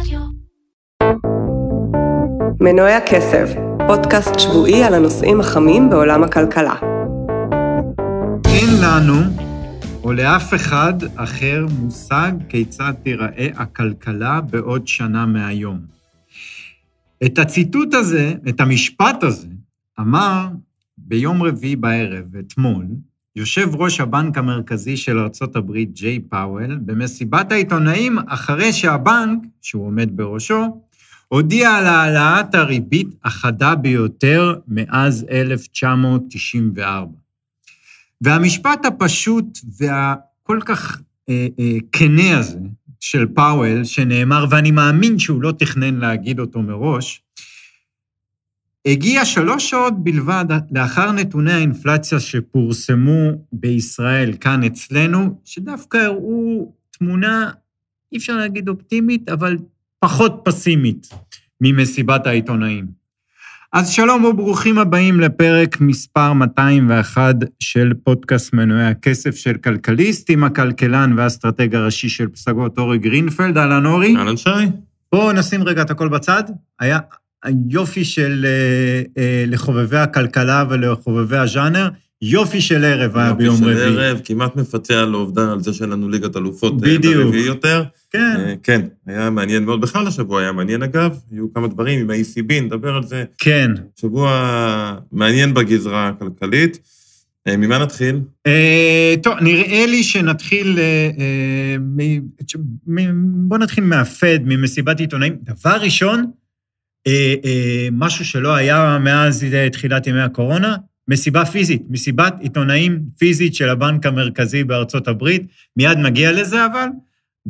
רדיו. מנועי הכסף, פודקאסט שבועי על הנושאים החמים בעולם הכלכלה. אין לנו, או לאף אחד אחר, מושג כיצד תיראה הכלכלה בעוד שנה מהיום. את הציטוט הזה, את המשפט הזה, אמר ביום רביעי בערב, אתמול, יושב ראש הבנק המרכזי של ארה"ב, ג'יי פאוול, במסיבת העיתונאים אחרי שהבנק, שהוא עומד בראשו, הודיע על העלאת הריבית החדה ביותר מאז 1994. והמשפט הפשוט והכל כך אה, אה, כנה הזה של פאוול, שנאמר, ואני מאמין שהוא לא תכנן להגיד אותו מראש, הגיע שלוש שעות בלבד לאחר נתוני האינפלציה שפורסמו בישראל, כאן אצלנו, שדווקא הראו תמונה, אי אפשר להגיד אופטימית, אבל פחות פסימית ממסיבת העיתונאים. אז שלום וברוכים הבאים לפרק מספר 201 של פודקאסט מנועי הכסף של כלכליסט, עם הכלכלן והאסטרטג הראשי של פסגות אורי גרינפלד. אהלן אורי. אהלן שי. בואו נשים רגע את הכל בצד. היה יופי של אה, אה, לחובבי הכלכלה ולחובבי הז'אנר, יופי של ערב היה ביום רביעי. יופי של ערב, כמעט מפצה על העובדה, על זה שאין לנו ליגת אלופות אה. ברביעי יותר. כן. כן, היה מעניין מאוד. בכלל השבוע היה מעניין אגב, היו כמה דברים עם ה-ECB, נדבר על זה. כן. שבוע מעניין בגזרה הכלכלית. ממה נתחיל? אה, טוב, נראה לי שנתחיל, אה, אה, מ- מ- בוא נתחיל מהפד, ממסיבת עיתונאים. דבר ראשון, משהו שלא היה מאז אה, תחילת ימי הקורונה, מסיבה פיזית, מסיבת עיתונאים פיזית של הבנק המרכזי בארצות הברית. מיד נגיע לזה, אבל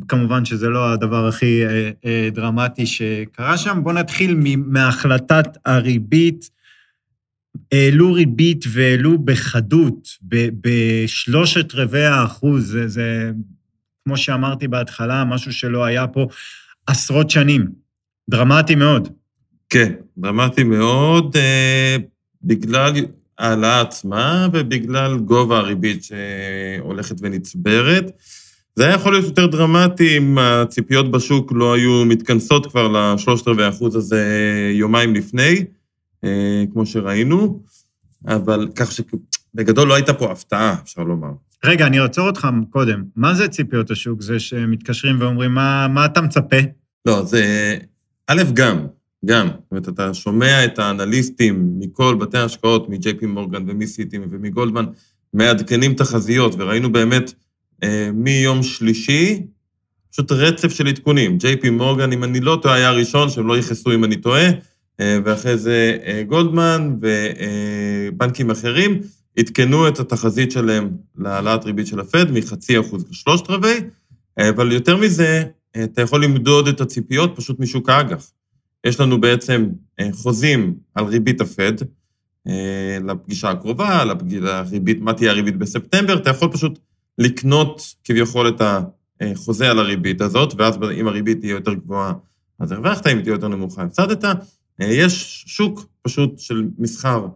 כמובן שזה לא הדבר הכי אה, אה, דרמטי שקרה שם. בואו נתחיל מהחלטת הריבית. העלו ריבית והעלו בחדות, בשלושת רבעי האחוז, זה, זה, כמו שאמרתי בהתחלה, משהו שלא היה פה עשרות שנים. דרמטי מאוד. כן, דרמטי מאוד, אה, בגלל ההעלאה עצמה ובגלל גובה הריבית שהולכת ונצברת. זה היה יכול להיות יותר דרמטי אם הציפיות בשוק לא היו מתכנסות כבר לשלושת רבעי האחוז הזה יומיים לפני, אה, כמו שראינו, אבל כך שבגדול לא הייתה פה הפתעה, אפשר לומר. רגע, אני אעצור אותך קודם. מה זה ציפיות השוק? זה שמתקשרים ואומרים, מה, מה אתה מצפה? לא, זה א', גם, גם. זאת אומרת, אתה שומע את האנליסטים מכל בתי ההשקעות, מ-JP מורגן ומסיטי ומגולדמן, מעדכנים תחזיות, וראינו באמת אה, מיום שלישי, פשוט רצף של עדכונים. JP מורגן, אם אני לא טועה, היה הראשון, שהם לא יכעסו אם אני טועה, אה, ואחרי זה אה, גולדמן ובנקים אחרים, עדכנו את התחזית שלהם להעלאת ריבית של הפד מחצי אחוז לשלושת רבעי, אה, אבל יותר מזה, אה, אתה יכול למדוד את הציפיות פשוט משוק האג"ח. יש לנו בעצם אה, חוזים על ריבית הפד אה, לפגישה הקרובה, לריבית, מה תהיה הריבית בספטמבר, אתה יכול פשוט לקנות כביכול את החוזה על הריבית הזאת, ואז אם הריבית תהיה יותר גבוהה, אז הרווחת, אם תהיה יותר נמוכה, הפסדת. אה, יש שוק פשוט של מסחר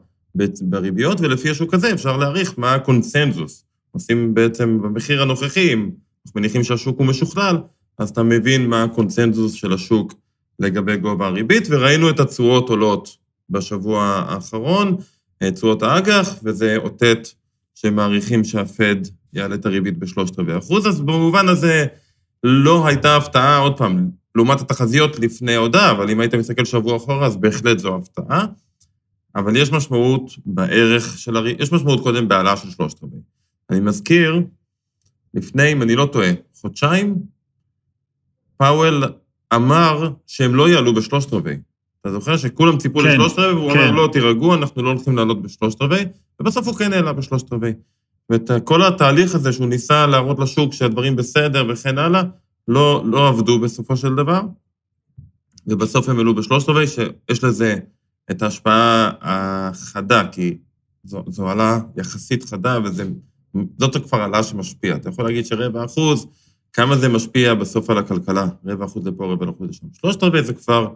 בריביות, ולפי השוק הזה אפשר להעריך מה הקונסנזוס. עושים בעצם במחיר הנוכחי, אם אנחנו מניחים שהשוק הוא משוכלל, אז אתה מבין מה הקונסנזוס של השוק לגבי גובה הריבית, וראינו את התשואות עולות בשבוע האחרון, אה, תשואות האג"ח, וזה אותת שמעריכים שהפד יעלה את הריבית בשלושת רבעי אחוז, אז במובן הזה לא הייתה הפתעה, עוד פעם, לעומת התחזיות לפני ההודעה, אבל אם היית מסתכל שבוע אחורה, אז בהחלט זו הפתעה. אבל יש משמעות בערך של הריבית, יש משמעות קודם בהעלאה של שלושת רבעי. אני מזכיר, לפני, אם אני לא טועה, חודשיים, פאוול אמר שהם לא יעלו בשלושת רבעי. אתה זוכר שכולם ציפו כן, לשלושת רבעי, והוא כן. אמר, לא, תירגעו, אנחנו לא הולכים לעלות בשלושת רבעי, ובסוף הוא כן העלה בשלושת רבעי. ואת כל התהליך הזה שהוא ניסה להראות לשוק שהדברים בסדר וכן הלאה, לא, לא עבדו בסופו של דבר, ובסוף הם העלו בשלושת רבעי, שיש לזה את ההשפעה החדה, כי זו, זו העלאה יחסית חדה, וזאת כבר העלאה שמשפיעה. אתה יכול להגיד שרבע אחוז, כמה זה משפיע בסוף על הכלכלה? רבע אחוז לפה, רבע אחוז לשם. שלושת רבעי זה כבר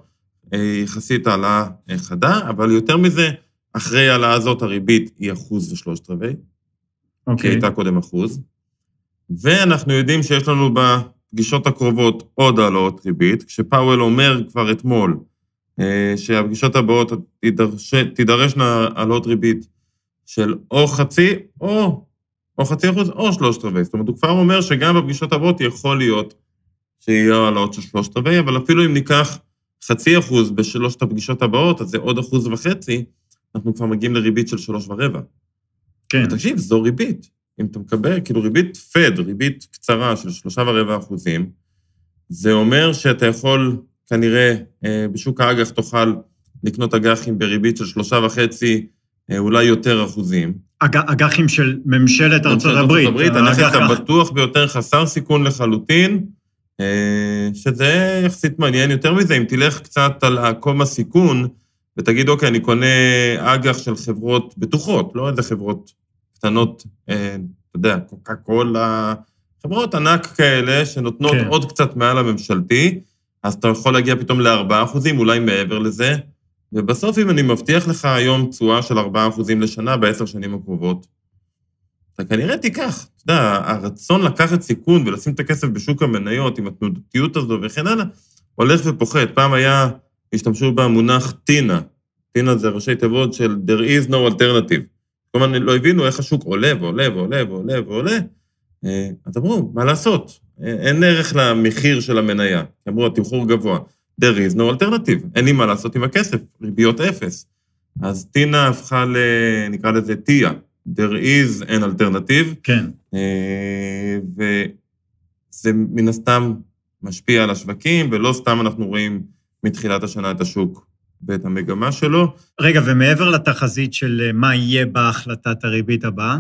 אה, יחסית העלאה אה, חדה, אבל יותר מזה, אחרי העלאה הזאת הריבית היא אחוז ושלושת רבעי, כי אוקיי. הייתה קודם אחוז. ואנחנו יודעים שיש לנו בפגישות הקרובות עוד העלאות ריבית, כשפאוול אומר כבר אתמול אה, שהפגישות הבאות תידרש, תידרשנה העלאות ריבית של או חצי או, או חצי אחוז או שלושת רבעי. זאת אומרת, הוא כבר אומר שגם בפגישות הבאות יכול להיות שיהיו העלאות של שלושת רבעי, אבל אפילו אם ניקח חצי אחוז בשלושת הפגישות הבאות, אז זה עוד אחוז וחצי, אנחנו כבר מגיעים לריבית של שלוש ורבע. כן. תקשיב, זו ריבית. אם אתה מקבל, כאילו ריבית פד, ריבית קצרה של שלושה ורבע אחוזים, זה אומר שאתה יכול, כנראה, אה, בשוק האג"ח תוכל לקנות אג"חים בריבית של שלושה וחצי, אולי יותר אחוזים. אג- אג"חים של ממשלת ארצות הברית. הברית, האג"ח- הנכס הבטוח ביותר, חסר סיכון לחלוטין, אה, שזה יחסית מעניין. יותר מזה, אם תלך קצת על עקום הסיכון, ותגיד, אוקיי, אני קונה אג"ח של חברות בטוחות, לא איזה חברות קטנות, אה, אתה יודע, קוקה קולה, חברות ענק כאלה שנותנות. כן. עוד קצת מעל הממשלתי, אז אתה יכול להגיע פתאום ל-4 אחוזים, אולי מעבר לזה, ובסוף, אם אני מבטיח לך היום תשואה של 4 אחוזים לשנה בעשר שנים הקרובות, אתה כנראה תיקח. אתה יודע, הרצון לקחת סיכון ולשים את הכסף בשוק המניות עם התנודתיות הזו וכן הלאה, הולך ופוחת. פעם היה, השתמשו במונח טינה. טינה זה ראשי תיבות של there is no alternative. כלומר, לא הבינו איך השוק עולה ועולה ועולה ועולה ועולה. אה, אז אמרו, מה לעשות? אין ערך למחיר של המניה. אמרו, התמחור גבוה. There is no alternative. אין לי מה לעשות עם הכסף, ריביות אפס. אז טינה הפכה ל... נקרא לזה טיה. there is an alternative. כן. אה, וזה מן הסתם משפיע על השווקים, ולא סתם אנחנו רואים מתחילת השנה את השוק ואת המגמה שלו. רגע, ומעבר לתחזית של אה, מה יהיה בהחלטת הריבית הבאה,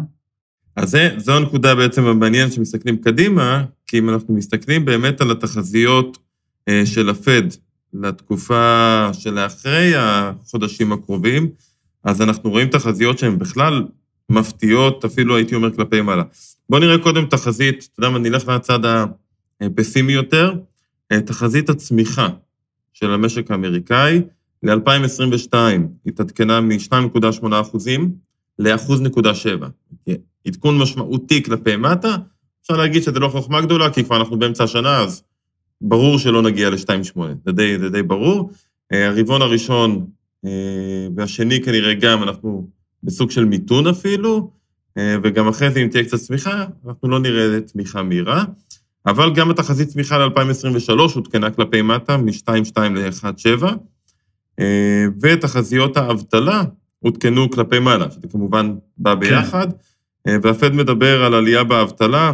אז זה, זו הנקודה בעצם המעניינת שמסתכלים קדימה, כי אם אנחנו מסתכלים באמת על התחזיות אה, של הפד לתקופה שלאחרי החודשים הקרובים, אז אנחנו רואים תחזיות שהן בכלל מפתיעות, אפילו הייתי אומר כלפי מעלה. בואו נראה קודם תחזית, אתה יודע מה, נלך לצד הפסימי יותר, אה, תחזית הצמיחה של המשק האמריקאי ל-2022 התעדכנה מ-2.8 אחוזים ל-1.7. עדכון משמעותי כלפי מטה, אפשר להגיד שזה לא חוכמה גדולה, כי כבר אנחנו באמצע השנה, אז ברור שלא נגיע ל-2.8, זה די, זה די ברור. אה, הרבעון הראשון אה, והשני כנראה גם, אנחנו בסוג של מיתון אפילו, אה, וגם אחרי זה, אם תהיה קצת צמיחה, אנחנו לא נראה צמיחה מהירה. אבל גם התחזית צמיחה ל-2023 עודכנה כלפי מטה, מ-2.2 ל-1.7, אה, ותחזיות האבטלה עודכנו כלפי מעלה, שזה כמובן בא ביחד, אה, והפד מדבר על עלייה באבטלה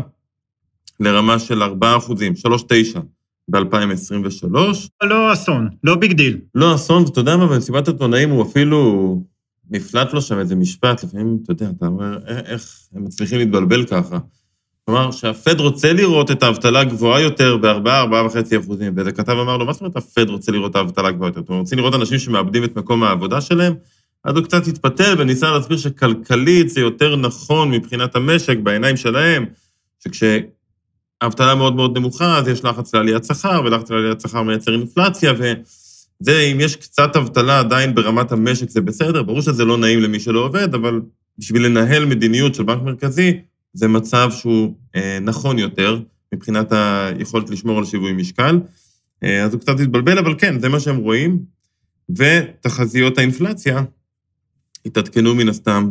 לרמה של 4 אחוזים, 3.9 ב-2023. לא אסון, לא big deal. לא אסון, ואתה יודע מה, במסיבת עיתונאים הוא אפילו נפלט לו שם איזה משפט, לפעמים, אתה יודע, אתה אומר, "א- איך הם מצליחים להתבלבל ככה. כלומר, שהפד רוצה לראות את האבטלה גבוהה יותר ב-4, 4.5 אחוזים, ואיזה כתב אמר לו, מה זאת אומרת הפד רוצה לראות את האבטלה גבוהה יותר? אתם רוצים לראות אנשים שמאבדים את מקום העבודה שלהם? אז הוא קצת התפתל וניסה להסביר שכלכלית זה יותר נכון מבחינת המשק, בעיניים שלהם, שכשאבטלה מאוד מאוד נמוכה, אז יש לחץ לעליית שכר, ולחץ לעליית שכר מייצר אינפלציה, וזה, אם יש קצת אבטלה עדיין ברמת המשק, זה בסדר, ברור שזה לא נעים למי שלא עובד, אבל בשביל לנהל מדיניות של בנק מרכזי, זה מצב שהוא אה, נכון יותר מבחינת היכולת לשמור על שיווי משקל. אה, אז הוא קצת התבלבל, אבל כן, זה מה שהם רואים. ותחזיות האינפלציה התעדכנו מן הסתם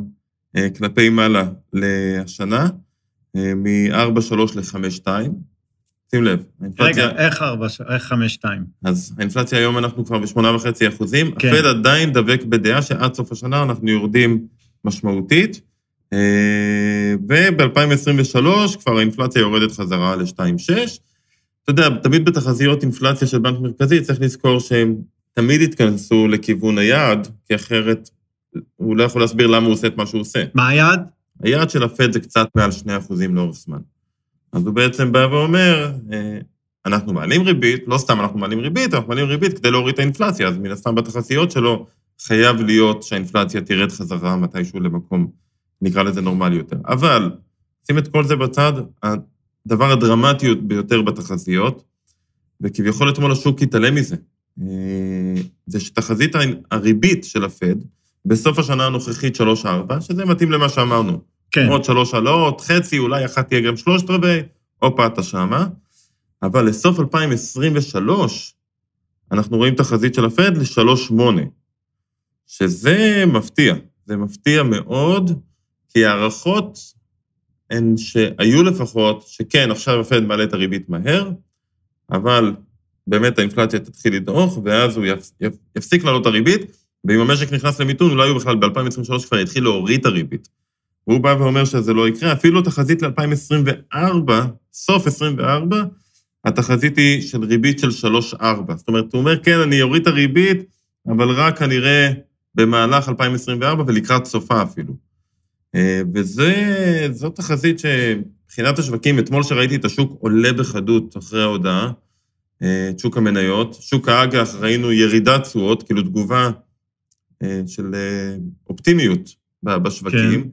אה, כלפי מעלה לשנה, מ-4.3 ל-5.2. שים לב, האינפלציה... רגע, איך ארבע, איך חמש, שתיים? אז האינפלציה היום אנחנו כבר ב-8.5 אחוזים. כן. הפד עדיין דבק בדעה שעד סוף השנה אנחנו יורדים משמעותית. אה, וב-2023 כבר האינפלציה יורדת חזרה ל-2.6. אתה יודע, תמיד בתחזיות אינפלציה של בנק מרכזי צריך לזכור שהם תמיד יתכנסו לכיוון היעד, כי אחרת הוא לא יכול להסביר למה הוא עושה את מה שהוא עושה. מה היעד? היעד של הפד זה קצת מעל 2 אחוזים לאורך זמן. אז הוא בעצם בא ואומר, אה, אנחנו מעלים ריבית, לא סתם אנחנו מעלים ריבית, אנחנו מעלים ריבית כדי להוריד את האינפלציה, אז מן הסתם בתחזיות שלו חייב להיות שהאינפלציה תרד חזרה מתישהו למקום, נקרא לזה נורמלי יותר. אבל, שים את כל זה בצד, הדבר הדרמטי ביותר בתחזיות, וכביכול אתמול השוק התעלם מזה, אה, זה שתחזית הריבית של הפד, בסוף השנה הנוכחית 3-4, שזה מתאים למה שאמרנו. כן. עוד שלוש עלות, חצי, אולי אחת תהיה גם שלושת רבעי, הופה, אתה שמה. אבל לסוף 2023, אנחנו רואים תחזית של הפד ל-3.8, שזה מפתיע. זה מפתיע מאוד, כי הערכות הן שהיו לפחות, שכן, עכשיו הפד מעלה את הריבית מהר, אבל באמת האינפלציה תתחיל לדעוך, ואז הוא יפסיק לעלות את הריבית, ואם המשק נכנס למיתון, אולי הוא בכלל ב-2023 כבר יתחיל להוריד את הריבית. והוא בא ואומר שזה לא יקרה, אפילו תחזית ל-2024, סוף 24, התחזית היא של ריבית של 3-4. זאת אומרת, הוא אומר, כן, אני אוריד את הריבית, אבל רק כנראה במהלך 2024 ולקראת סופה אפילו. אה, וזו תחזית שמבחינת השווקים, אתמול שראיתי את השוק עולה בחדות אחרי ההודעה, אה, את שוק המניות. שוק האג"ח ראינו ירידת תשואות, כאילו תגובה של אופטימיות בשווקים. כן.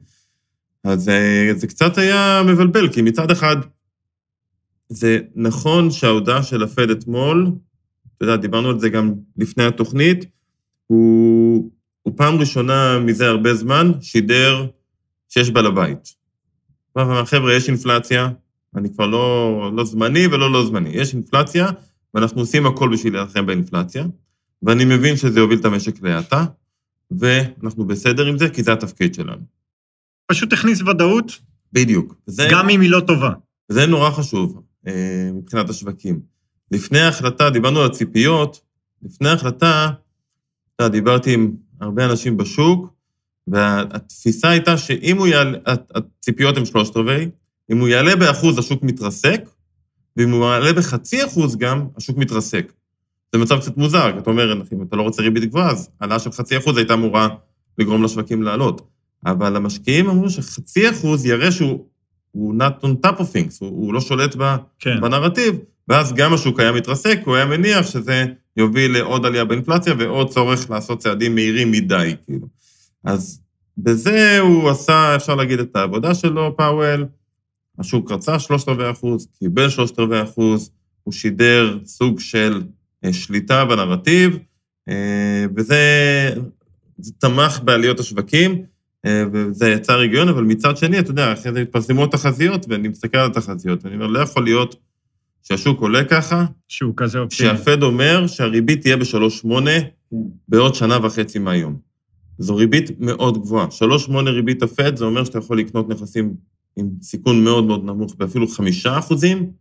אז זה קצת היה מבלבל, כי מצד אחד, זה נכון שההודעה של הפד אתמול, אתה יודע, דיברנו על זה גם לפני התוכנית, הוא, הוא פעם ראשונה מזה הרבה זמן שידר שיש בעל הבית. חבר'ה, יש אינפלציה, אני כבר לא, לא זמני ולא לא זמני, יש אינפלציה, ואנחנו עושים הכל בשביל להילחם באינפלציה, ואני מבין שזה יוביל את המשק להאטה, ואנחנו בסדר עם זה, כי זה התפקיד שלנו. פשוט הכניס ודאות. בדיוק. וזה, גם אם היא לא טובה. זה נורא חשוב אה, מבחינת השווקים. לפני ההחלטה, דיברנו על הציפיות, לפני ההחלטה, אתה דיברתי עם הרבה אנשים בשוק, והתפיסה הייתה שאם הוא יעלה, הציפיות הן שלושת רבעי, אם הוא יעלה באחוז, השוק מתרסק, ואם הוא יעלה בחצי אחוז גם, השוק מתרסק. זה מצב קצת מוזר, כי אתה אומר, אם אתה לא רוצה ריבית גבוהה, אז העלאה של חצי אחוז הייתה אמורה לגרום לשווקים לעלות. אבל המשקיעים אמרו שחצי אחוז יראה שהוא not on top of things, הוא, הוא לא שולט ב, כן. בנרטיב, ואז גם השוק היה מתרסק, הוא היה מניח שזה יוביל לעוד עלייה באינפלציה ועוד צורך לעשות צעדים מהירים מדי, כאילו. אז בזה הוא עשה, אפשר להגיד, את העבודה שלו, פאוול. השוק רצה שלושת רבעי אחוז, קיבל שלושת רבעי אחוז, הוא שידר סוג של שליטה בנרטיב, אה, וזה תמך בעליות השווקים, אה, וזה יצר היגיון, אבל מצד שני, אתה יודע, אחרי זה התפרסמו התחזיות, ואני מסתכל על התחזיות, ואני אומר, לא יכול להיות שהשוק עולה ככה, שהוא כזה אופטימי. שהפד אומר שהריבית תהיה ב-3.8 בעוד שנה וחצי מהיום. זו ריבית מאוד גבוהה. 3.8 ריבית הפד, זה אומר שאתה יכול לקנות נכסים עם סיכון מאוד מאוד נמוך, באפילו חמישה אחוזים,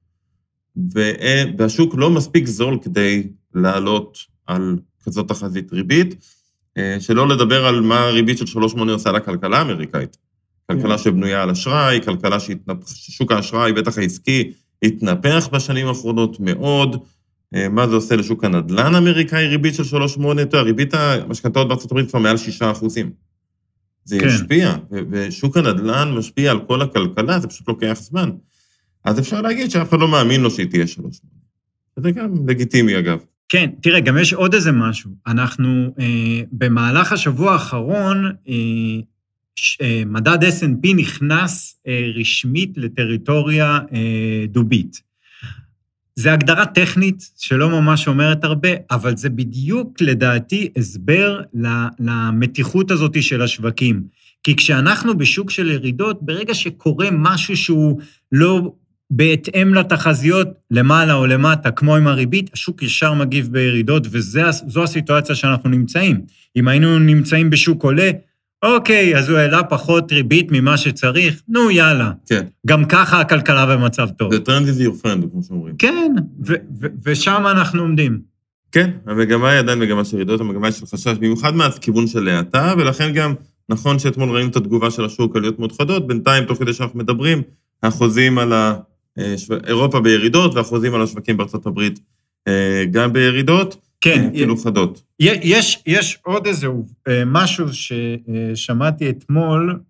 והשוק לא מספיק זול כדי לעלות על כזאת תחזית ריבית, אה, שלא לדבר על מה הריבית של 3.8 עושה לכלכלה האמריקאית. כלכלה כן. שבנויה על אשראי, כלכלה ששוק האשראי, בטח העסקי, התנפח בשנים האחרונות מאוד, אה, מה זה עושה לשוק הנדל"ן האמריקאי, ריבית של 3.8, אתה ריבית המשכנתאות בארצות הברית כבר מעל 6 אחוזים. זה כן. ישפיע, ושוק הנדל"ן משפיע על כל הכלכלה, זה פשוט לוקח זמן. אז אפשר להגיד שאף אחד לא מאמין לו שהיא תהיה 3.8. זה גם לגיטימי, אגב. כן, תראה, גם יש עוד איזה משהו. אנחנו, אה, במהלך השבוע האחרון, אה, ש, אה, מדד S&P נכנס אה, רשמית לטריטוריה אה, דובית. זה הגדרה טכנית שלא ממש אומרת הרבה, אבל זה בדיוק, לדעתי, הסבר למתיחות הזאת של השווקים. כי כשאנחנו בשוק של ירידות, ברגע שקורה משהו שהוא לא בהתאם לתחזיות, למעלה או למטה, כמו עם הריבית, השוק ישר מגיב בירידות, וזו הסיטואציה שאנחנו נמצאים. אם היינו נמצאים בשוק עולה, אוקיי, אז הוא העלה פחות ריבית ממה שצריך, נו, יאללה. כן. גם ככה הכלכלה במצב טוב. The trend is your friend, כמו שאומרים. כן, ושם אנחנו עומדים. כן, המגמה היא עדיין מגמה של ירידות, המגמה היא של חשש, במיוחד מהכיוון של האטה, ולכן גם נכון שאתמול ראינו את התגובה של השוק, עליות מאוד חדות, בינתיים, תוך כדי שאנחנו מדברים, החוזים על ה... אה, אירופה בירידות, והחוזים על השווקים בארצות הברית אה, גם בירידות. כן. אפילו חדות. יש, יש עוד איזה אה, משהו ששמעתי אתמול,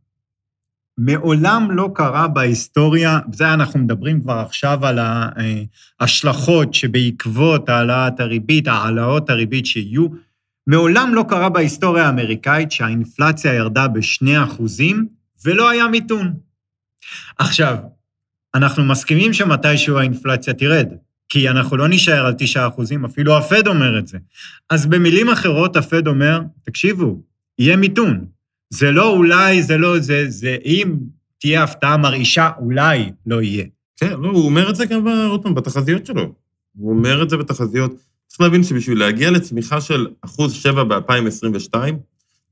מעולם לא קרה בהיסטוריה, וזה אנחנו מדברים כבר עכשיו על ההשלכות שבעקבות העלאת הריבית, העלאות הריבית שיהיו, מעולם לא קרה בהיסטוריה האמריקאית שהאינפלציה ירדה בשני אחוזים ולא היה מיתון. עכשיו, אנחנו מסכימים שמתישהו האינפלציה תרד, כי אנחנו לא נישאר על 9 אחוזים, אפילו הפד אומר את זה. אז במילים אחרות, הפד אומר, תקשיבו, יהיה מיתון. זה לא אולי, זה לא, זה, זה אם תהיה הפתעה מרעישה, אולי לא יהיה. כן, לא, הוא אומר את זה גם, עוד פעם, בתחזיות שלו. הוא אומר את זה בתחזיות. צריך להבין שבשביל להגיע לצמיחה של אחוז שבע ב-2022,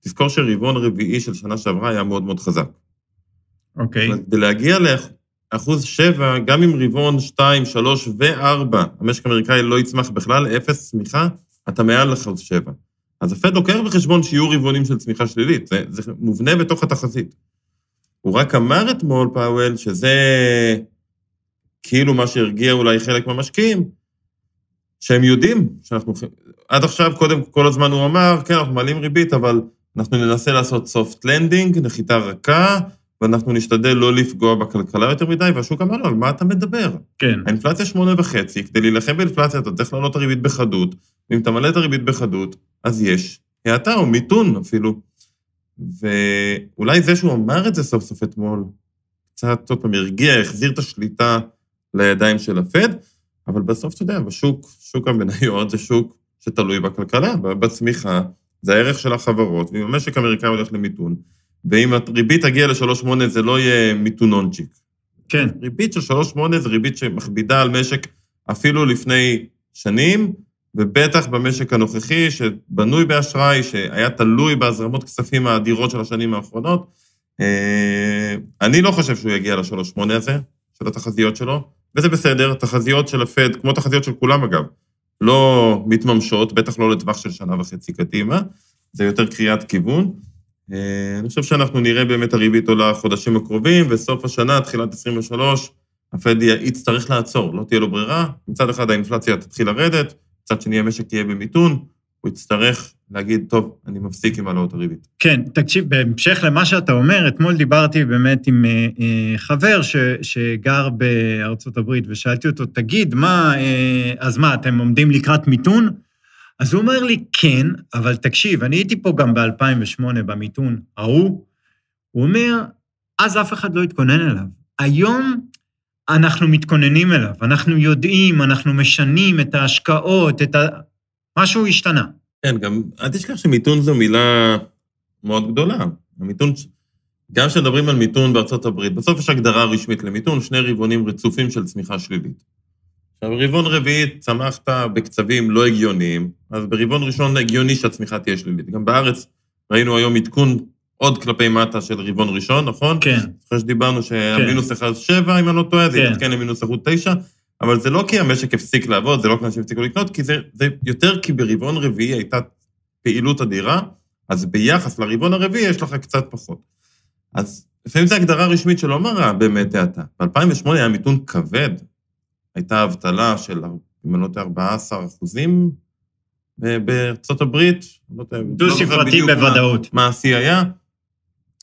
תזכור שרבעון רביעי של שנה שעברה היה מאוד מאוד חזק. אוקיי. אומרת, כדי להגיע לאחוז שבע, גם אם רבעון שתיים, שלוש וארבע, המשק האמריקאי לא יצמח בכלל, אפס צמיחה, אתה מעל אחוז שבע. אז הפד לוקח בחשבון שיהיו רבעונים של צמיחה שלילית, זה, זה מובנה בתוך התחזית. הוא רק אמר אתמול, פאוול, שזה כאילו מה שהרגיע אולי חלק מהמשקיעים, שהם יודעים שאנחנו... עד עכשיו, קודם, כל הזמן הוא אמר, כן, אנחנו מעלים ריבית, אבל אנחנו ננסה לעשות soft landing, נחיתה רכה, ואנחנו נשתדל לא לפגוע בכלכלה יותר מדי, והשוק אמר לו, על מה אתה מדבר? כן. האינפלציה שמונה וחצי, כדי להילחם באינפלציה אתה צריך להעלות את הריבית בחדות, ואם אתה מעלה את הריבית בחדות, אז יש האטה או מיתון אפילו. ואולי זה שהוא אמר את זה סוף סוף אתמול, קצת, עוד פעם, הרגיע, החזיר את השליטה לידיים של הפד, אבל בסוף, אתה יודע, בשוק, שוק המניות זה שוק שתלוי בכלכלה, בצמיחה, זה הערך של החברות, ואם המשק האמריקאי הולך למיתון, ואם הריבית תגיע ל-3.8 זה לא יהיה מיתונונצ'יק. כן. ריבית של 3.8 זה ריבית שמכבידה על משק אפילו לפני שנים, ובטח במשק הנוכחי, שבנוי באשראי, שהיה תלוי בהזרמות כספים האדירות של השנים האחרונות. אה, אני לא חושב שהוא יגיע ל-3.8 הזה, של התחזיות שלו, וזה בסדר, תחזיות של הפד, כמו תחזיות של כולם אגב, לא מתממשות, בטח לא לטווח של שנה וחצי קדימה, זה יותר קריאת כיוון. אה, אני חושב שאנחנו נראה באמת הריבית עולה חודשים הקרובים, וסוף השנה, תחילת 23, הפד יצטרך לעצור, לא תהיה לו ברירה. מצד אחד האינפלציה תתחיל לרדת, מצד שני המשק יהיה במיתון, הוא יצטרך להגיד, טוב, אני מפסיק עם העלאות הריבית. כן, תקשיב, בהמשך למה שאתה אומר, אתמול דיברתי באמת עם אה, אה, חבר ש, שגר בארצות הברית, ושאלתי אותו, תגיד, מה, אה, אז מה, אתם עומדים לקראת מיתון? אז הוא אומר לי, כן, אבל תקשיב, אני הייתי פה גם ב-2008 במיתון ההוא, הוא אומר, אז אף אחד לא התכונן אליו. היום אנחנו מתכוננים אליו, אנחנו יודעים, אנחנו משנים את ההשקעות, את ה... משהו השתנה. כן, גם אל תשכח שמיתון זו מילה מאוד גדולה. המיתון, גם כשמדברים על מיתון בארצות הברית, בסוף יש הגדרה רשמית למיתון, שני רבעונים רצופים של צמיחה שלילית. עכשיו, ברבעון רביעי צמחת בקצבים לא הגיוניים, אז ברבעון ראשון הגיוני שהצמיחה תהיה שלילית. גם בארץ ראינו היום עדכון עוד כלפי מטה של רבעון ראשון, נכון? כן. אחרי שדיברנו שהמינוס 1.7, אם אני לא טועה, זה כן. יתעדכן למינוס 1.9, אבל זה לא כי המשק הפסיק לעבוד, זה לא כי אנשים הפסיקו לקנות, כי זה, זה יותר כי ברבעון רביעי הייתה פעילות אדירה, אז ביחס לרבעון הרביעי יש לך קצת פחות. אז לפעמים זו הגדרה רשמית שלא מראה באמת האטה. ב-2008 היה מיתון כבד, הייתה אבטלה של, אם אני לא טועה, 14 אחוזים בארצות הברית. לא לא דו-ספרתי מה- בוודאות. מה השיא היה.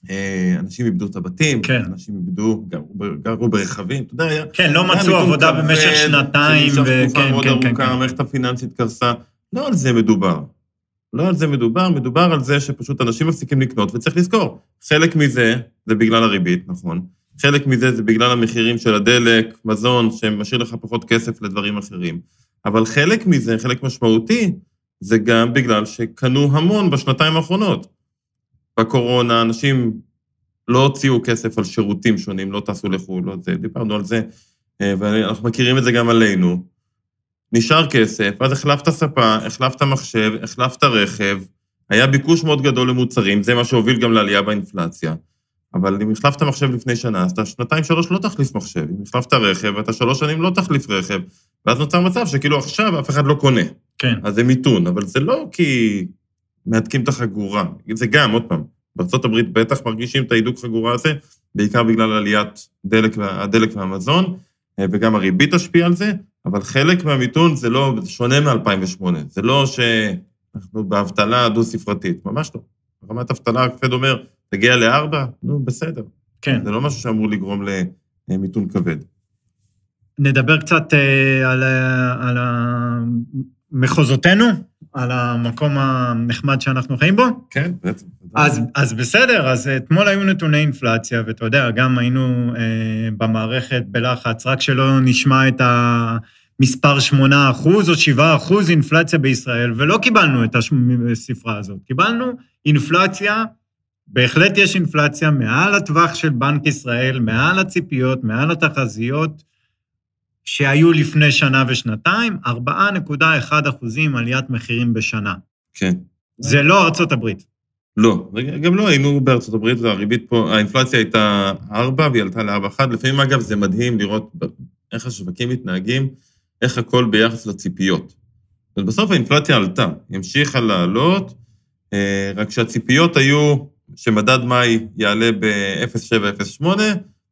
אה, אנשים איבדו את הבתים, כן. אנשים איבדו, גרו, גרו ברכבים, אתה יודע, היה... כן, לא מצאו עבודה כבד, במשך שנתיים, שנמשך וכן, תקופה מאוד כן, כן, ארוכה, כן. המערכת הפיננסית קרסה. לא על זה מדובר. לא על זה מדובר, מדובר על זה שפשוט אנשים מפסיקים לקנות, וצריך לזכור, חלק מזה זה בגלל הריבית, נכון? חלק מזה זה בגלל המחירים של הדלק, מזון, שמשאיר לך פחות כסף לדברים אחרים. אבל חלק מזה, חלק משמעותי, זה גם בגלל שקנו המון בשנתיים האחרונות. בקורונה אנשים לא הוציאו כסף על שירותים שונים, לא טסו לחו"ל, לא זה, דיברנו על זה, אה, ואנחנו מכירים את זה גם עלינו. נשאר כסף, אז החלפת ספה, החלפת מחשב, החלפת רכב, היה ביקוש מאוד גדול למוצרים, זה מה שהוביל גם לעלייה באינפלציה. אבל אם החלפת מחשב לפני שנה, אז אתה שנתיים, שלוש לא תחליף מחשב. אם החלפת רכב, אתה שלוש שנים לא תחליף רכב. ואז נוצר מצב שכאילו עכשיו אף אחד לא קונה. כן. אז זה מיתון, אבל זה לא כי מהדקים את החגורה. זה גם, עוד פעם, בארה"ב בטח מרגישים את ההידוק חגורה הזה, בעיקר בגלל עליית דלק, הדלק והמזון, אה, וגם הריבית תשפיע על זה, אבל חלק מהמיתון זה לא, זה שונה מ-2008. זה לא שאנחנו באבטלה דו-ספרתית, ממש לא. רמת אבטלה, הפד אומר, תגיע לארבע, נו, בסדר. כן. זה לא משהו שאמור לגרום למיתון כבד. נדבר קצת אה, על, ה- על מחוזותינו, על המקום הנחמד שאנחנו חיים בו. כן, בעצם. אז, אז בסדר, אז אתמול היו נתוני אינפלציה, ואתה יודע, גם היינו אה, במערכת בלחץ, רק שלא נשמע את המספר 8 אחוז או 7 אחוז אינפלציה בישראל, ולא קיבלנו את הספרה הזאת. קיבלנו אינפלציה, בהחלט יש אינפלציה מעל הטווח של בנק ישראל, מעל הציפיות, מעל התחזיות, שהיו לפני שנה ושנתיים, 4.1 אחוזים עליית מחירים בשנה. כן. זה לא ארצות הברית. לא, גם לא היינו בארצות הברית, הריבית פה, האינפלציה הייתה 4 והיא עלתה ל-4.1. לפעמים, אגב, זה מדהים לראות איך השווקים מתנהגים, איך הכל ביחס לציפיות. ובסוף האינפלציה עלתה, המשיכה לעלות, אה, רק שהציפיות היו שמדד מאי יעלה ב-0.708,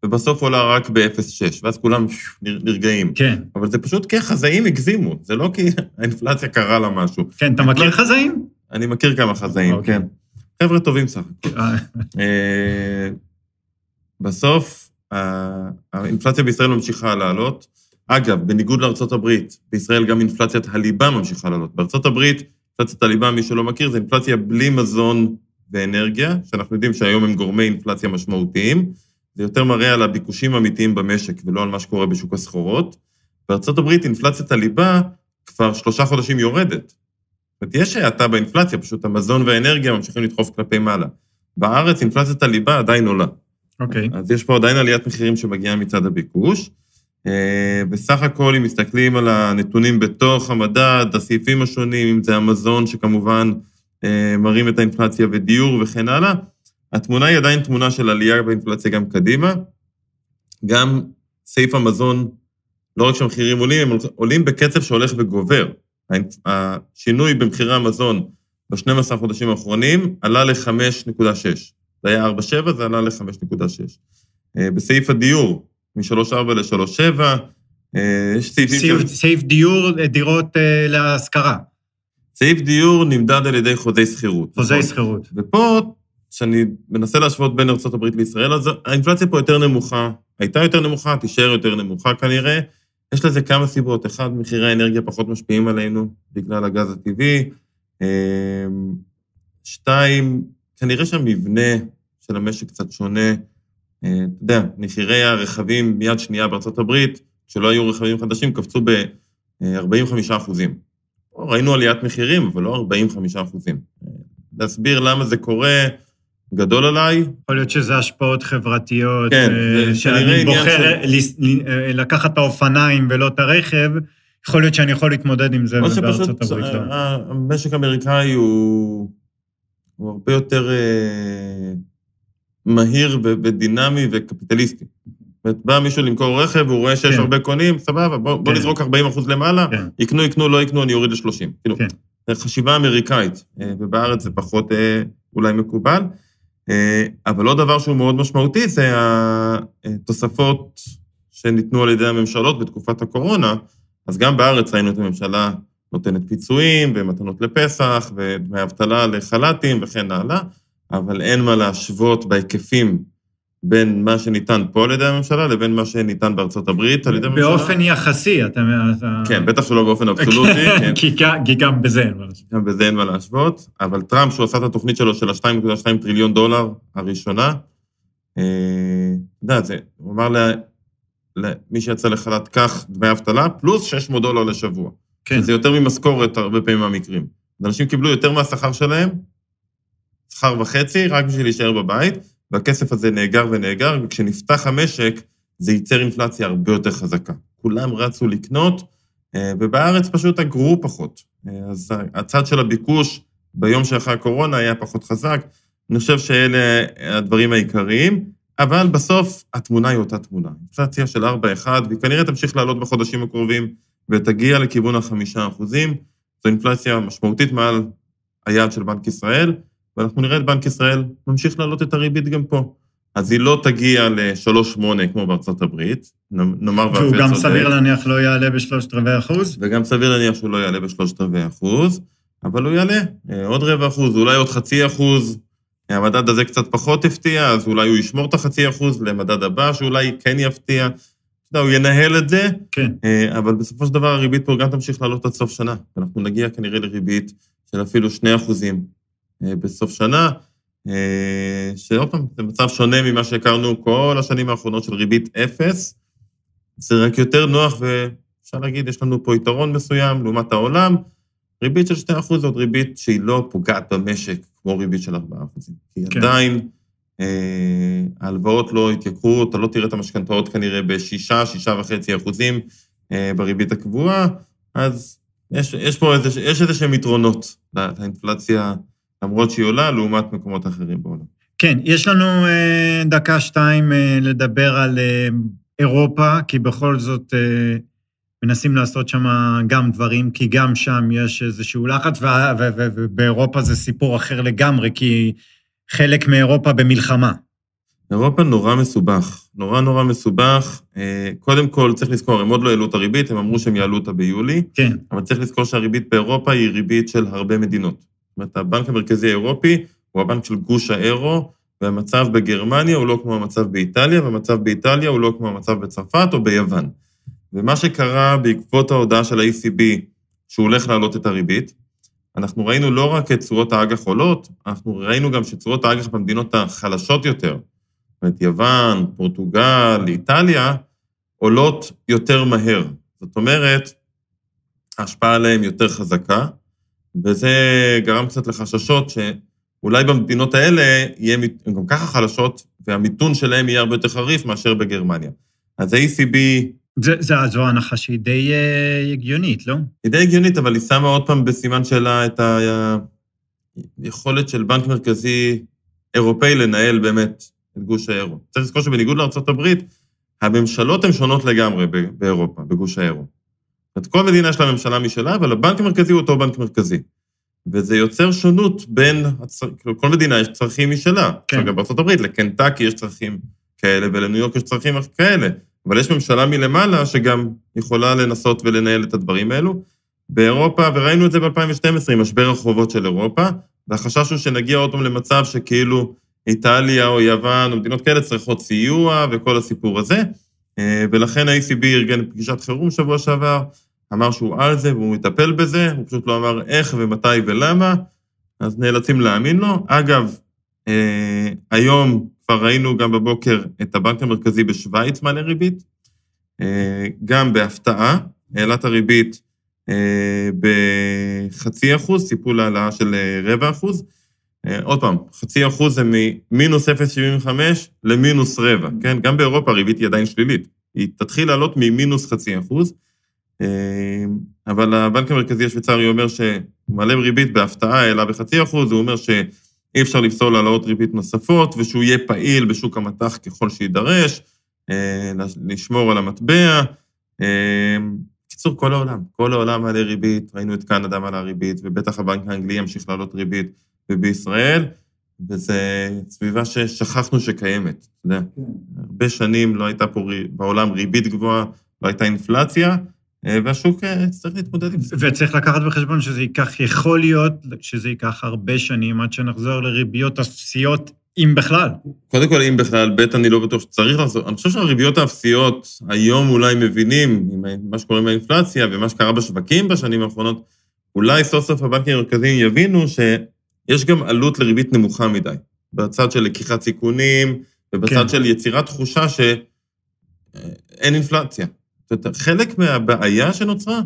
ובסוף עולה רק ב-0.6, ואז כולם נרגעים. כן. אבל זה פשוט כי החזאים הגזימו, זה לא כי האינפלציה קרה לה משהו. כן, אתה מכיר חזאים? אני מכיר כמה חזאים, אוקיי. כן. חבר'ה טובים סך הכל. אה, אה, בסוף, האינפלציה בישראל ממשיכה לעלות. אגב, בניגוד לארצות הברית, בישראל גם אינפלציית הליבה ממשיכה לעלות. הברית, אינפלציית הליבה, מי שלא מכיר, זה אינפלציה בלי מזון ואנרגיה, שאנחנו יודעים שהיום הם גורמי אינפלציה משמעותיים. זה יותר מראה על הביקושים האמיתיים במשק ולא על מה שקורה בשוק הסחורות. בארצות הברית אינפלציית הליבה כבר שלושה חודשים יורדת. זאת אומרת, יש האטה באינפלציה, פשוט המזון והאנרגיה ממשיכים לדחוף כלפי מעלה. בארץ אינפלציית הליבה עדיין עולה. אוקיי. אז יש פה עדיין עליית מחירים שמגיעה מצד הביקוש. אה, בסך הכל, אם מסתכלים על הנתונים בתוך המדד, הסעיפים השונים, אם זה המזון שכמובן אה, מרים את האינפלציה ודיור וכן הלאה, התמונה היא עדיין תמונה של עלייה באינפלציה גם קדימה. גם סעיף המזון, לא רק שהמחירים עולים, הם עולים בקצב שהולך וגובר. השינוי במחירי המזון ב-12 החודשים האחרונים עלה ל-5.6. זה היה 4.7, זה עלה ל-5.6. אה, בסעיף הדיור, מ-3.4 ל-3.7, אה, יש סעיפים סעיף, סעיף דיור, דירות להשכרה. סעיף דיור נמדד על ידי חוזי שכירות. חוזי נכון? שכירות. ופה, כשאני מנסה להשוות בין ארה"ב לישראל, אז האינפלציה פה יותר נמוכה, הייתה יותר נמוכה, תישאר יותר נמוכה כנראה. יש לזה כמה סיבות. אחד, מחירי האנרגיה פחות משפיעים עלינו בגלל הגז הטבעי. אמ, שתיים, כנראה שהמבנה של המשק קצת שונה. אה, אתה יודע, מחירי הרכבים מיד שנייה בארצות הברית, כשלא היו רכבים חדשים, קפצו ב-45 אחוזים. ראינו עליית מחירים, אבל לא 45 אחוזים. להסביר למה זה קורה, גדול עליי. יכול להיות שזה השפעות חברתיות, כן, אה, זה שאני בוחר לס- ל- אה, לקחת את האופניים ולא את הרכב, יכול להיות שאני יכול להתמודד עם זה בארצות הברית. לא. ה- המשק האמריקאי הוא, הוא הרבה יותר אה, מהיר ודינמי וקפיטליסטי. אומרת, בא מישהו למכור רכב, והוא רואה שיש כן. הרבה קונים, סבבה, בוא, בוא כן. נזרוק 40 אחוז למעלה, כן. יקנו, יקנו, לא יקנו, אני אוריד ל-30. כאילו, כן. זו חשיבה אמריקאית, אה, ובארץ זה פחות אה, אולי מקובל. אה, אבל עוד דבר שהוא מאוד משמעותי זה התוספות שניתנו על ידי הממשלות בתקופת הקורונה. אז גם בארץ ראינו את הממשלה נותנת פיצויים ומתנות לפסח ודמי אבטלה לחל"תים וכן הלאה, אבל אין מה להשוות בהיקפים בין מה שניתן פה על ידי הממשלה לבין מה שניתן בארצות הברית על ידי הממשלה. באופן יחסי, אתה... כן, בטח שלא באופן אבסולוטי, כן. כי גם- בזה אין מה לעשות. גם בזה אין מה להשוות, אבל טראמפ, שהוא עשה את התוכנית שלו של ה-2.2 טריליון דולר הראשונה, אה, אתה יודע, זה, הוא אמר למי שיצא לחל"ת, קח דמי אבטלה, פלוס 600 דולר לשבוע. כן. זה יותר ממשכורת הרבה פעמים מהמקרים. אנשים קיבלו יותר מהשכר שלהם, שכר וחצי, רק בשביל להישאר בבית, והכסף הזה נאגר ונאגר, וכשנפתח המשק, זה ייצר אינפלציה הרבה יותר חזקה. כולם רצו לקנות, אה, ובארץ פשוט אגרו פחות. אה, אז הצד של הביקוש ביום שאחרי הקורונה היה פחות חזק. אני חושב שאלה הדברים העיקריים, אבל בסוף התמונה היא אותה תמונה. אינפלציה של 4-1, והיא כנראה תמשיך לעלות בחודשים הקרובים, ותגיע לכיוון החמישה אחוזים. זו אינפלציה משמעותית מעל היעד של בנק ישראל, ואנחנו נראה את בנק ישראל ממשיך להעלות את הריבית גם פה. אז היא לא תגיע ל-3.8 כמו בארצות הברית, נאמר והוא ואפל גם צודק. סביר להניח לא יעלה בשלושת רבעי אחוז. וגם סביר להניח שהוא לא יעלה בשלושת רבעי אחוז, אבל הוא יעלה אה, עוד רבע אחוז, אולי עוד חצי אחוז. אה, המדד הזה קצת פחות הפתיע, אז אולי הוא ישמור את החצי אחוז למדד הבא, שאולי כן יפתיע. אתה יודע, הוא ינהל את זה, כן. אה, אבל בסופו של דבר הריבית פה גם תמשיך לעלות עד סוף שנה. ואנחנו נגיע כנראה לריבית של אפילו 2 אחוזים בסוף שנה, אה, שעוד פעם, זה מצב שונה ממה שהכרנו כל השנים האחרונות של ריבית אפס. זה רק יותר נוח, ואפשר להגיד, יש לנו פה יתרון מסוים לעומת העולם. ריבית של 2 אחוז זאת ריבית שהיא לא פוגעת במשק כמו ריבית של 4 אחוזים. כי כן. עדיין אה, ההלוואות לא התייקרו, אתה לא תראה את המשכנתאות כנראה ב-6, 6.5 אחוזים, אה, בריבית הקבועה, אז יש, יש פה איזה, יש איזה שהם יתרונות לאינפלציה, למרות שהיא עולה, לעומת מקומות אחרים בעולם. כן, יש לנו אה, דקה-שתיים אה, לדבר על אה, אירופה, כי בכל זאת מנסים לעשות שם גם דברים, כי גם שם יש איזשהו לחץ, ובאירופה זה סיפור אחר לגמרי, כי חלק מאירופה במלחמה. אירופה נורא מסובך, נורא נורא מסובך. קודם כל, צריך לזכור, הם עוד לא העלו את הריבית, הם אמרו שהם יעלו אותה ביולי. כן. אבל צריך לזכור שהריבית באירופה היא ריבית של הרבה מדינות. אומרת, הבנק המרכזי האירופי הוא הבנק של גוש האירו, והמצב בגרמניה הוא לא כמו המצב באיטליה, והמצב באיטליה הוא לא כמו המצב בצרפת או ביוון. ומה שקרה בעקבות ההודעה של ה-ECB, שהוא הולך להעלות את הריבית, אנחנו ראינו לא רק את תשואות האג"ח עולות, אנחנו ראינו גם שתשואות האג"ח במדינות החלשות יותר, זאת אומרת, יוון, פורטוגל, איטליה, עולות יותר מהר. זאת אומרת, ההשפעה עליהן יותר חזקה, וזה גרם קצת לחששות שאולי במדינות האלה יהיה, הן גם ככה חלשות, והמיתון שלהן יהיה הרבה יותר חריף מאשר בגרמניה. אז ה-ECB... זה, זה, זו הנחה שהיא די uh, הגיונית, לא? היא די הגיונית, אבל היא שמה עוד פעם בסימן שאלה את היכולת של בנק מרכזי אירופאי לנהל באמת את גוש האירו. צריך לזכור שבניגוד לארה"ב, הממשלות הן שונות לגמרי באירופה, בגוש האירו. זאת אומרת, כל מדינה יש לה ממשלה משלה, אבל הבנק המרכזי הוא אותו בנק מרכזי. וזה יוצר שונות בין, הצר... כאילו, כל מדינה יש צרכים משלה. כן. גם בארה"ב, לקנטקי יש צרכים כאלה, ולניו יורק יש צרכים כאלה. אבל יש ממשלה מלמעלה שגם יכולה לנסות ולנהל את הדברים האלו. באירופה, וראינו את זה ב-2012 עם משבר החובות של אירופה, והחשש הוא שנגיע עוד פעם למצב שכאילו איטליה או יוון או מדינות כאלה צריכות סיוע וכל הסיפור הזה. אה, ולכן ה-ECB ארגן פגישת חירום שבוע שעבר, אמר שהוא על זה והוא מטפל בזה, הוא פשוט לא אמר איך ומתי ולמה, אז נאלצים להאמין לו. אגב, אה, היום כבר ראינו גם בבוקר את הבנק המרכזי בשוויץ מעלה ריבית, אה, גם בהפתעה, העלה את הריבית בחצי אחוז, ציפו להעלאה של רבע אחוז. אה, עוד פעם, חצי אחוז זה ממינוס 0.75 למינוס רבע, כן? גם באירופה הריבית היא עדיין שלילית. היא תתחיל לעלות ממינוס חצי אחוז, אה, אבל הבנק המרכזי השוויצרי אומר מעלה ריבית בהפתעה, העלה בחצי אחוז, הוא אומר שאי אפשר לפסול העלאות ריבית נוספות, ושהוא יהיה פעיל בשוק המטח ככל שיידרש, אה, לשמור על המטבע. בקיצור, כל העולם, כל העולם מעלה ריבית, ראינו את קנדה מעלה ריבית, ובטח הבנק האנגלי ימשיך לעלות ריבית. ובישראל, וזו סביבה ששכחנו שקיימת, אתה יודע. כן. הרבה שנים לא הייתה פה בעולם ריבית גבוהה, לא הייתה אינפלציה, אה, והשוק אה, צריך להתמודד עם זה. וצריך לקחת בחשבון שזה ייקח, יכול להיות שזה ייקח הרבה שנים עד שנחזור לריביות אפסיות, אם בכלל. קודם כל, אם בכלל, ב', אני לא בטוח שצריך לחזור. אני חושב שהריביות האפסיות היום אולי מבינים, עם מה שקורה עם האינפלציה ומה שקרה בשווקים בשנים האחרונות, אולי סוף סוף הבנקים המרכזיים יבינו ש... יש גם עלות לריבית נמוכה מדי, בצד של לקיחת סיכונים, ובצד כן. של יצירת תחושה שאין אינפלציה. זאת אומרת, חלק מהבעיה שנוצרה,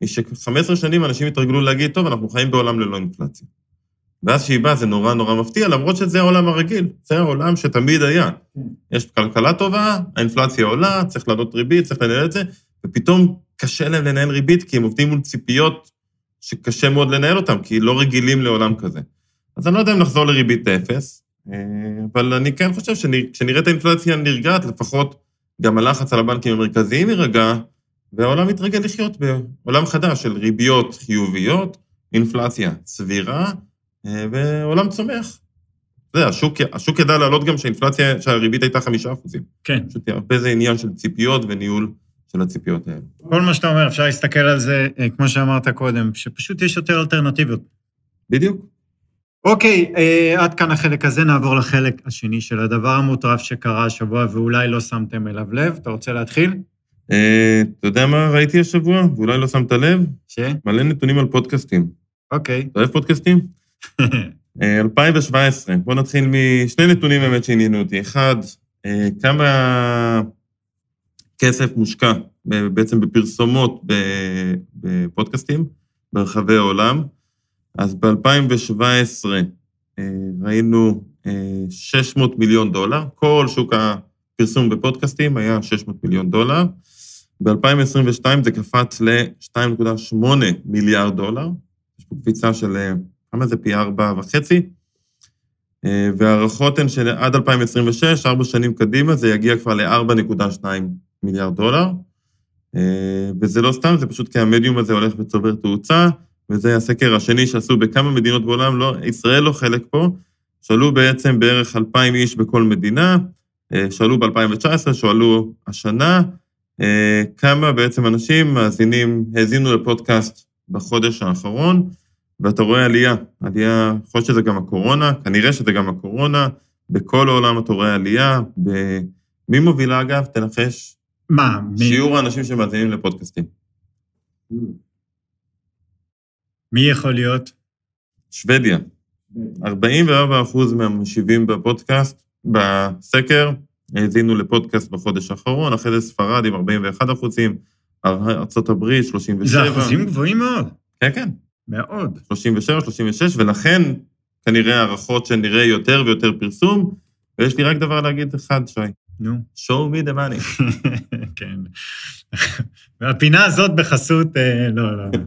היא ש-15 שנים אנשים התרגלו להגיד, טוב, אנחנו חיים בעולם ללא אינפלציה. ואז כשהיא באה זה נורא נורא מפתיע, למרות שזה העולם הרגיל, זה העולם שתמיד היה. כן. יש כלכלה טובה, האינפלציה עולה, צריך לעלות ריבית, צריך לנהל את זה, ופתאום קשה להם לנהל ריבית, כי הם עובדים מול ציפיות שקשה מאוד לנהל אותם, כי לא רגילים לעולם כזה. אז אני לא יודע אם נחזור לריבית אפס, אה, אבל אני כן חושב שכשנראה את האינפלציה נרגעת, לפחות גם הלחץ על הבנקים המרכזיים יירגע, והעולם יתרגל לחיות בעולם חדש של ריביות חיוביות, אינפלציה סבירה, אה, ועולם צומח. אתה יודע, השוק, השוק ידע לעלות גם שהאינפלציה, שהריבית הייתה חמישה אחוזים. כן. פשוט הרבה זה עניין של ציפיות וניהול של הציפיות האלה. כל מה שאתה אומר, אפשר להסתכל על זה, אה, כמו שאמרת קודם, שפשוט יש יותר אלטרנטיביות. בדיוק. אוקיי, אה, עד כאן החלק הזה, נעבור לחלק השני של הדבר המוטרף שקרה השבוע ואולי לא שמתם אליו לב. אתה רוצה להתחיל? אה, אתה יודע מה ראיתי השבוע, ואולי לא שמת לב? ש? מלא נתונים על פודקאסטים. אוקיי. אתה אוהב פודקאסטים? 2017, אה, בוא נתחיל משני נתונים באמת שעניינו אותי. אחד, אה, כמה כסף מושקע בעצם בפרסומות בפודקאסטים ברחבי העולם. אז ב-2017 אה, ראינו 600 אה, מיליון דולר, כל שוק הפרסום בפודקאסטים היה 600 מיליון דולר. ב-2022 זה קפץ ל-2.8 מיליארד דולר. יש פה קפיצה של, אה, כמה זה? פי ארבע וחצי. וההערכות הן שעד 2026, ארבע שנים קדימה, זה יגיע כבר ל-4.2 מיליארד דולר. וזה לא סתם, זה פשוט כי המדיום הזה הולך וצובר תאוצה, וזה הסקר השני שעשו בכמה מדינות בעולם, לא, ישראל לא חלק פה. שאלו בעצם בערך 2,000 איש בכל מדינה, שאלו ב-2019, שאלו השנה, כמה בעצם אנשים מאזינים, האזינו לפודקאסט בחודש האחרון, ואתה רואה עלייה, עלייה, יכול להיות שזה גם הקורונה, כנראה שזה גם הקורונה, בכל העולם אתה רואה עלייה. ב... מי מובילה אגב? תנחש. מה? שיעור מי... האנשים שמאזינים לפודקאסטים. מי יכול להיות? שוודיה. 44 אחוז מהמשיבים בפודקאסט, בסקר, האזינו לפודקאסט בחודש האחרון, אחרי זה ספרד עם 41 אחוזים, ארה"ב 37. זה אחוזים גבוהים מאוד. כן, כן. מאוד. 37, 36, ולכן כנראה הערכות שנראה יותר ויותר פרסום, ויש לי רק דבר להגיד אחד, שי. נו. show me the money. כן. והפינה הזאת בחסות, אה, לא, לא.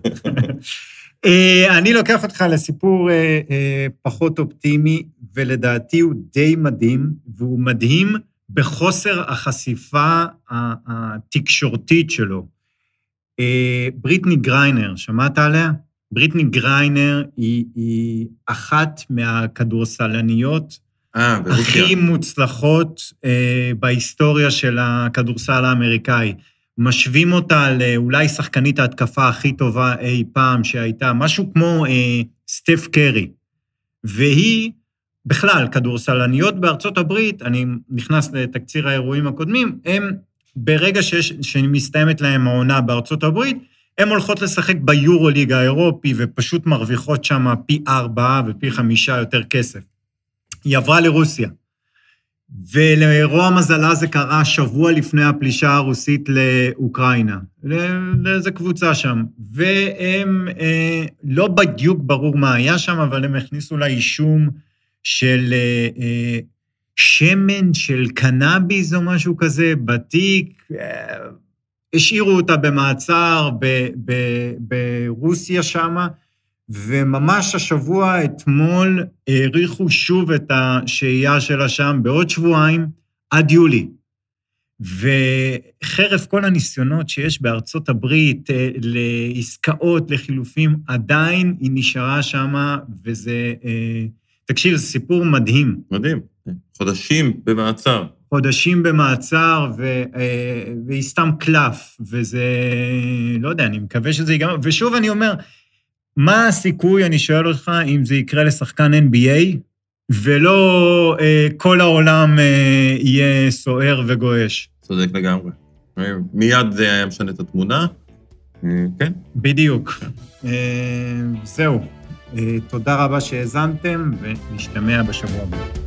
אה, אני לוקח אותך לסיפור אה, פחות אופטימי, ולדעתי הוא די מדהים, והוא מדהים בחוסר החשיפה התקשורתית שלו. בריטני גריינר, שמעת עליה? בריטני גריינר היא, היא אחת מהכדורסלניות אה, הכי מוצלחות אה, בהיסטוריה של הכדורסל האמריקאי. משווים אותה לאולי שחקנית ההתקפה הכי טובה אי פעם שהייתה, משהו כמו אה, סטף קרי. והיא, בכלל, כדורסלניות בארצות הברית, אני נכנס לתקציר האירועים הקודמים, הם, ברגע שיש, שמסתיימת להם העונה בארצות הברית, הן הולכות לשחק ביורוליג האירופי ופשוט מרוויחות שם פי ארבעה ופי חמישה יותר כסף. היא עברה לרוסיה. ולרוע מזלה זה קרה שבוע לפני הפלישה הרוסית לאוקראינה, לאיזה קבוצה שם. והם, אה, לא בדיוק ברור מה היה שם, אבל הם הכניסו לה אישום של אה, אה, שמן של קנאביס או משהו כזה בתיק. אה, השאירו אותה במעצר ברוסיה שמה, וממש השבוע, אתמול, האריכו שוב את השהייה שלה שם בעוד שבועיים, עד יולי. וחרף כל הניסיונות שיש בארצות הברית אה, לעסקאות, לחילופים, עדיין היא נשארה שם, וזה... אה, תקשיב, זה סיפור מדהים. מדהים. חודשים במעצר. חודשים במעצר, ו, אה, והיא סתם קלף, וזה, לא יודע, אני מקווה שזה ייגמר. ושוב אני אומר, מה הסיכוי, אני שואל אותך, אם זה יקרה לשחקן NBA, ולא אה, כל העולם אה, יהיה סוער וגועש? צודק לגמרי. מיד זה היה משנה את התמונה, אה, כן. בדיוק. אה, זהו. אה, תודה רבה שהאזנתם, ונשתמע בשבוע הבא.